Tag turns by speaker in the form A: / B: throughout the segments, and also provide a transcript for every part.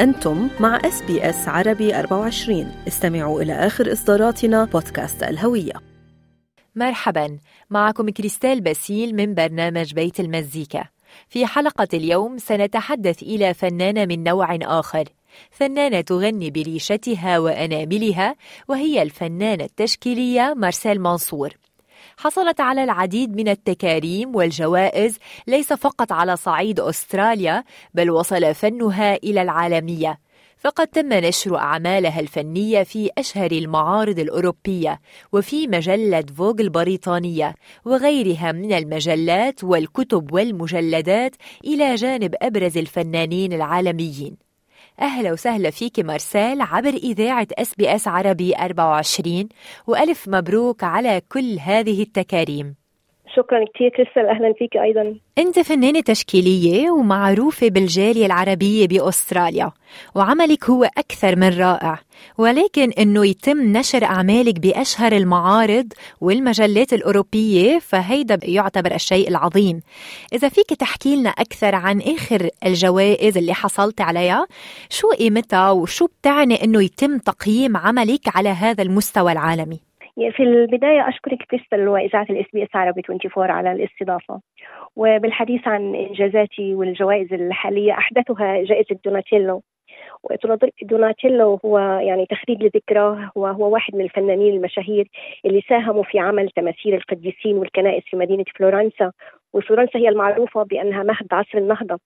A: أنتم مع إس بي إس عربي 24 استمعوا إلى آخر إصداراتنا بودكاست الهوية.
B: مرحبا معكم كريستال باسيل من برنامج بيت المزيكا. في حلقة اليوم سنتحدث إلى فنانة من نوع آخر. فنانة تغني بريشتها وأناملها وهي الفنانة التشكيلية مارسيل منصور. حصلت على العديد من التكاريم والجوائز ليس فقط على صعيد أستراليا بل وصل فنها إلى العالمية. فقد تم نشر أعمالها الفنية في أشهر المعارض الأوروبية وفي مجلة فوغ البريطانية وغيرها من المجلات والكتب والمجلدات إلى جانب أبرز الفنانين العالميين. أهلا وسهلا فيك مارسيل عبر إذاعة أس بي أس عربي 24 وألف مبروك على كل هذه التكاريم.
C: شكرا كثير كريستال أهلا فيك أيضا.
B: أنت فنانة تشكيلية ومعروفة بالجالية العربية بأستراليا وعملك هو أكثر من رائع ولكن إنه يتم نشر أعمالك بأشهر المعارض والمجلات الأوروبية فهيدا يعتبر الشيء العظيم. إذا فيك تحكي لنا أكثر عن آخر الجوائز اللي حصلت عليها شو قيمتها وشو بتعني إنه يتم تقييم عملك على هذا المستوى العالمي؟
C: في البداية أشكرك كريستال وإذاعة الإس بي إس عربي 24 على الاستضافة. وبالحديث عن إنجازاتي والجوائز الحالية أحدثها جائزة دوناتيلو. دوناتيلو هو يعني تخليد لذكراه وهو واحد من الفنانين المشاهير اللي ساهموا في عمل تماثيل القديسين والكنائس في مدينة فلورنسا. وفلورنسا هي المعروفة بأنها مهد عصر النهضة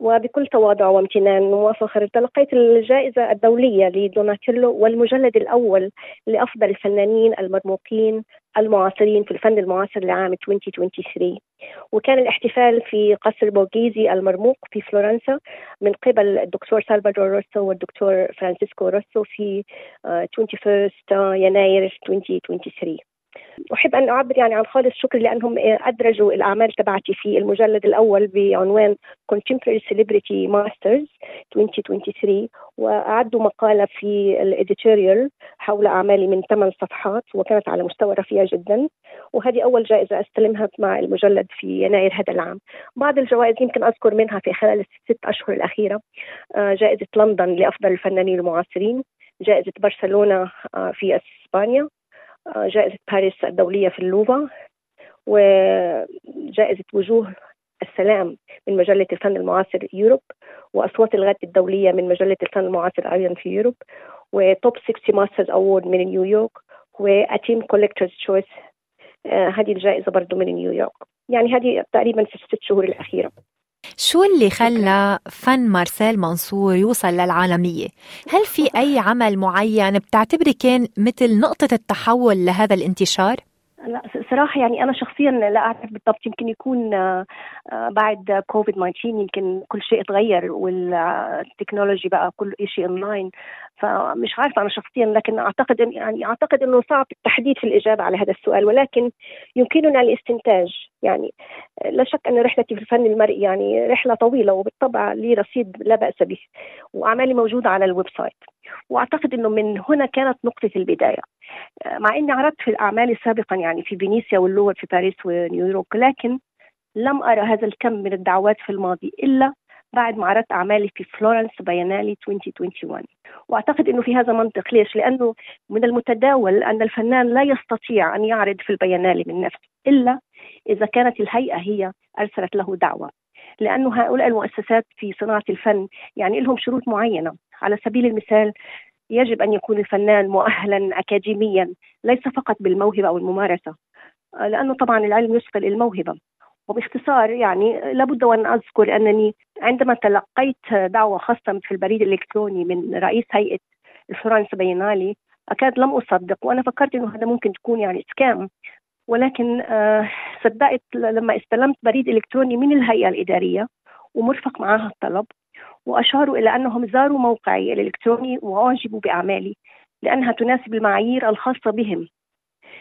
C: وبكل تواضع وامتنان وفخر تلقيت الجائزة الدولية لدوناتيلو والمجلد الأول لأفضل الفنانين المرموقين المعاصرين في الفن المعاصر لعام 2023 وكان الاحتفال في قصر بورغيزي المرموق في فلورنسا من قبل الدكتور سالفادور روسو والدكتور فرانسيسكو روسو في 21 يناير 2023 أحب أن أعبر يعني عن خالص شكر لأنهم أدرجوا الأعمال تبعتي في المجلد الأول بعنوان Contemporary Celebrity Masters 2023 وأعدوا مقالة في الإديتوريال حول أعمالي من ثمان صفحات وكانت على مستوى رفيع جدا. وهذه أول جائزة أستلمها مع المجلد في يناير هذا العام. بعض الجوائز يمكن أذكر منها في خلال الست أشهر الأخيرة. جائزة لندن لأفضل الفنانين المعاصرين جائزة برشلونة في إسبانيا جائزة باريس الدولية في اللوفا وجائزة وجوه السلام من مجلة الفن المعاصر Europe وأصوات الغد الدولية من مجلة الفن المعاصر أيضا في Europe و Top 60 Masters Award من نيويورك وأتيم Collectors Choice هذه الجائزة برضو من نيويورك يعني هذه تقريبا في الست شهور الأخيرة.
B: شو اللي خلى فن مارسيل منصور يوصل للعالمية؟ هل في أي عمل معين بتعتبري كان مثل نقطة التحول لهذا الانتشار؟
C: لا صراحة يعني أنا شخصيا لا أعرف بالضبط يمكن يكون بعد كوفيد 19 يمكن كل شيء تغير وال technology بقى كل شيء اونلاين فمش عارفة أنا شخصيا لكن أعتقد يعني أعتقد إنه صعب التحديد في الإجابة على هذا السؤال ولكن يمكننا الاستنتاج. يعني لا شك أن رحلتي في الفن المرئي يعني رحلة طويلة وبالطبع لي رصيد لا بأس به وأعمالي موجودة على ال website. وأعتقد إنه من هنا كانت نقطه البداية. مع إني عرضت في اعمالي سابقا يعني في فينيسيا واللوفر في باريس ونيويورك لكن لم أرى هذا الكم من الدعوات في الماضي إلا بعد ما عرضت أعمالي في Florence Biennale 2021 واعتقد إنه في هذا منطق. ليش؟ لأنه من المتداول أن الفنان لا يستطيع أن يعرض في البينالي من نفسه إلا إذا كانت الهيئة هي أرسلت له دعوة. لأنه هؤلاء المؤسسات في صناعة الفن يعني لهم شروط معينة. على سبيل المثال يجب أن يكون الفنان مؤهلا اكاديميا ليس فقط بالموهبة أو الممارسة لأنه طبعا العلم يثقل الموهبة. وباختصار يعني لابد وأن أذكر أنني عندما تلقيت دعوة خاصة في البريد الإلكتروني من رئيس هيئة الفرنس بينالي أكاد لم أصدق وأنا فكرت إنه هذا ممكن تكون يعني سكام. ولكن آه صدقت لما استلمت بريد إلكتروني من الهيئة الإدارية ومرفق معها الطلب واشاروا إلى أنهم زاروا موقعي الإلكتروني وأعجبوا بأعمالي لأنها تناسب المعايير الخاصة بهم.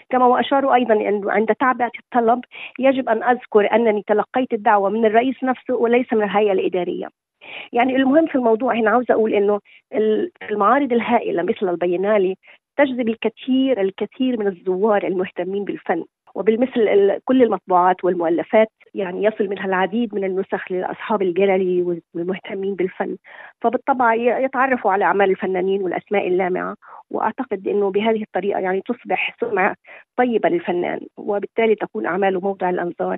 C: كما واشاروا أيضا انه عند تعبئه الطلب يجب أن أذكر أنني تلقيت الدعوة من الرئيس نفسه وليس من الهيئة الإدارية. يعني المهم في الموضوع هنا عاوزه أقول إنه المعارض الهائلة مثل البينالي تجذب الكثير الكثير من الزوار المهتمين بالفن وبالمثل كل المطبوعات والمؤلفات يعني يصل منها العديد من النسخ لأصحاب الجاليري والمهتمين بالفن. فبالطبع يتعرفوا على أعمال الفنانين والأسماء اللامعة وأعتقد أنه بهذه الطريقة يعني تصبح سمعة طيبة للفنان وبالتالي تكون أعماله موضع الأنظار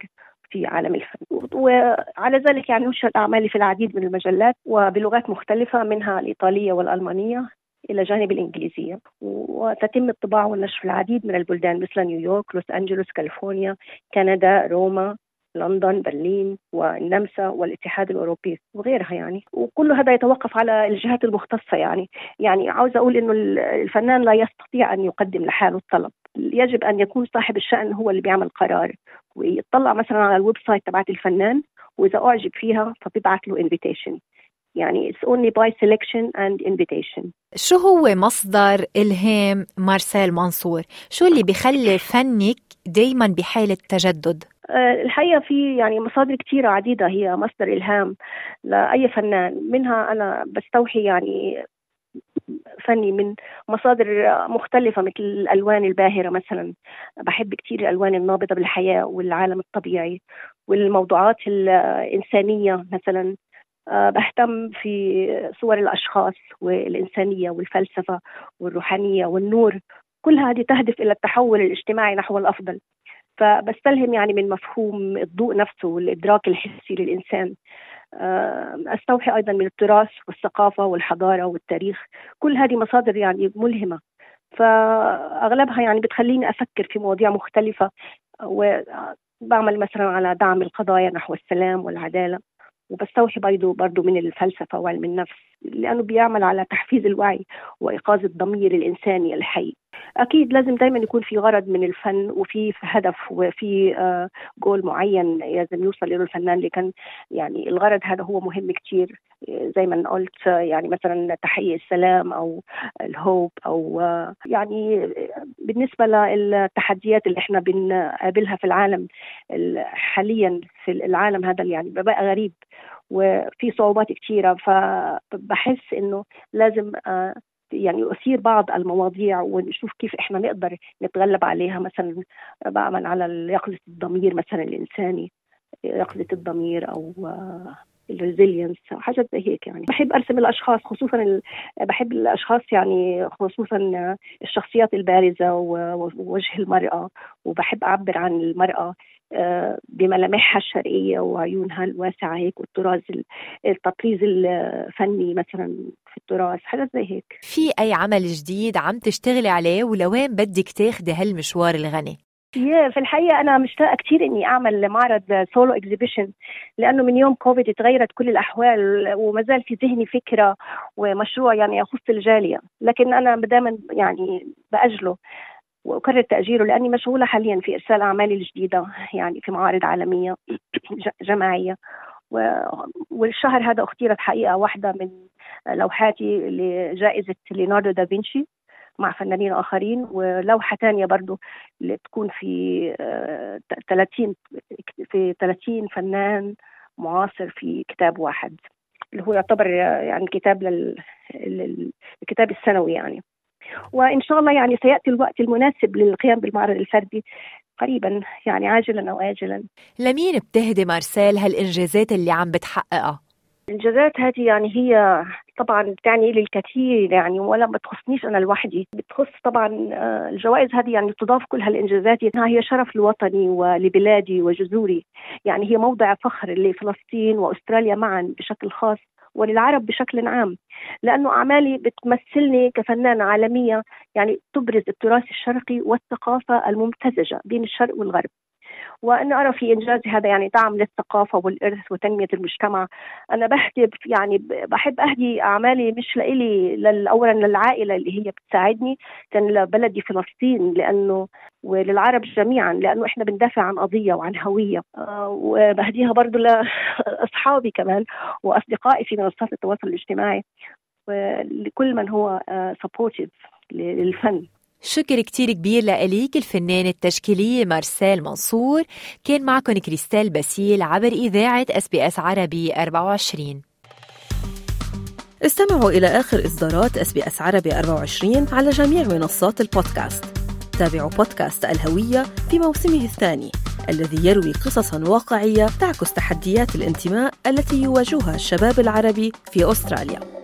C: في عالم الفن. وعلى ذلك يعني نشر أعمالي في العديد من المجلات وبلغات مختلفة منها الإيطالية والألمانية. إلى جانب الإنجليزية. وتتم الطباعة والنشر في العديد من البلدان مثل نيويورك لوس أنجلوس كاليفورنيا كندا روما لندن برلين والنمسا والاتحاد الأوروبي وغيرها يعني. وكل هذا يتوقف على الجهات المختصة يعني. يعني عاوز أقول إنه الفنان لا يستطيع أن يقدم لحاله الطلب. يجب أن يكون صاحب الشأن هو اللي بيعمل قرار. ويطلع مثلا على ال website تبعت الفنان وإذا أعجب فيها فبيبعت له invitation يعني it's only by selection and invitation
B: شو هو مصدر إلهام مارسيل منصور؟ شو اللي بيخلي فنك دايما بحالة تجدد؟
C: آه، الحقيقة في يعني مصادر كثيرة عديدة هي مصدر إلهام لأي فنان منها أنا بستوحي يعني فني من مصادر مختلفة مثل الألوان الباهرة مثلا بحب كثير الألوان النابضة بالحياة والعالم الطبيعي والموضوعات الإنسانية مثلا بهتم في صور الأشخاص والإنسانية والفلسفة والروحانية والنور. كل هذه تهدف إلى التحول الاجتماعي نحو الأفضل. فبستلهم يعني من مفهوم الضوء نفسه والإدراك الحسي للإنسان. آه، أستوحي أيضا من التراث والثقافة والحضارة والتاريخ. كل هذه مصادر يعني ملهمة. فأغلبها يعني بتخليني أفكر في مواضيع مختلفة. وبعمل مثلا على دعم القضايا نحو السلام والعدالة. وبستوحي برضه برضه من الفلسفة وعلم النفس لأنه بيعمل على تحفيز الوعي وإيقاظ الضمير الإنساني الحي. أكيد لازم دائما يكون في غرض من الفن وفي هدف وفي جول آه، معين لازم يوصل له الفنان لكن يعني الغرض هذا هو مهم كثير زي ما قلت يعني مثلا تحقيق السلام أو الهوب أو آه، يعني بالنسبة للتحديات اللي إحنا بنقابلها في العالم حاليا في العالم هذا يعني بقى غريب وفي صعوبات كثيره فبحس إنه لازم آه، يعني أثير بعض المواضيع ونشوف كيف إحنا نقدر نتغلب عليها مثلا بعمل على يقظة الضمير مثلا الإنساني يقظة الضمير أو الريزيلينس حاجات زي هيك يعني بحب أرسم الأشخاص خصوصا. بحب الأشخاص يعني خصوصا الشخصيات البارزة ووجه المرأة وبحب أعبر عن المرأة آه، بملامحها الشرقية وعيونها الواسعة هيك والطراز التطريز الفني مثلا في التراث حاجات زي هيك
B: في أي عمل جديد عم تشتغلي عليه ولوين بدك تاخدي هالمشوار الغني؟
C: في الحقيقة أنا مشتاقة كثير إني أعمل معرض solo exhibition لأنه من يوم كوفيد تغيرت كل الأحوال وما زال في ذهني فكرة ومشروع يعني يخص الجالية. لكن أنا دائما يعني بأجله وأكرر تأجيله لأني مشغولة حاليا في إرسال أعمالي الجديدة يعني في معارض عالمية جماعية. والشهر هذا أختيرت حقيقة واحدة من لوحاتي لجائزة ليوناردو دافنشي مع فنانين آخرين ولوحة ثانية برضه اللي تكون في 30 آه، في 30 فنان معاصر في كتاب واحد اللي هو يعتبر يعني كتاب للكتاب السنوي يعني وإن شاء الله يعني سيأتي الوقت المناسب للقيام بالمعرض الفردي قريبا يعني عاجلا أو اجلا
B: لمين بتهدي مارسيل هالإنجازات اللي عم بتحققها؟
C: الانجازات هذه يعني هي طبعا بتعني لي الكثير يعني ولا ما تخصنيش أنا لوحدي. بتخص طبعا آه، الجوائز هذه يعني تضاف كل هالإنجازات. هي شرف لوطني ولبلادي وجذوري. يعني هي موضع فخر لفلسطين وأستراليا معا بشكل خاص وللعرب بشكل عام. لأنه أعمالي بتمثلني كفنانة عالمية يعني تبرز التراث الشرقي والثقافة الممتزجة بين الشرق والغرب. وأنا أرى في إنجازي هذا يعني دعم للثقافة والإرث وتنمية المجتمع. أنا بهدي يعني بحب أهدي أعمالي مش لإلي أولا للعائلة اللي هي بتساعدني كان لبلدي فلسطين لأنه وللعرب جميعا لأنه إحنا بندافع عن قضية وعن هوية. آه، وبهديها برضو لأصحابي كمان وأصدقائي في منصات التواصل الاجتماعي. ولكل من هو supportive آه، للفن.
B: شكر كتير كبير لإليك الفنانة التشكيلية مارسيل منصور. كان معكم كريستال باسيل عبر إذاعة إس بي إس عربي 24
A: استمعوا إلى آخر إصدارات إس بي إس عربي 24 على جميع منصات البودكاست. تابعوا بودكاست الهوية في موسمه الثاني الذي يروي قصصا واقعية تعكس تحديات الانتماء التي يواجهها الشباب العربي في أستراليا.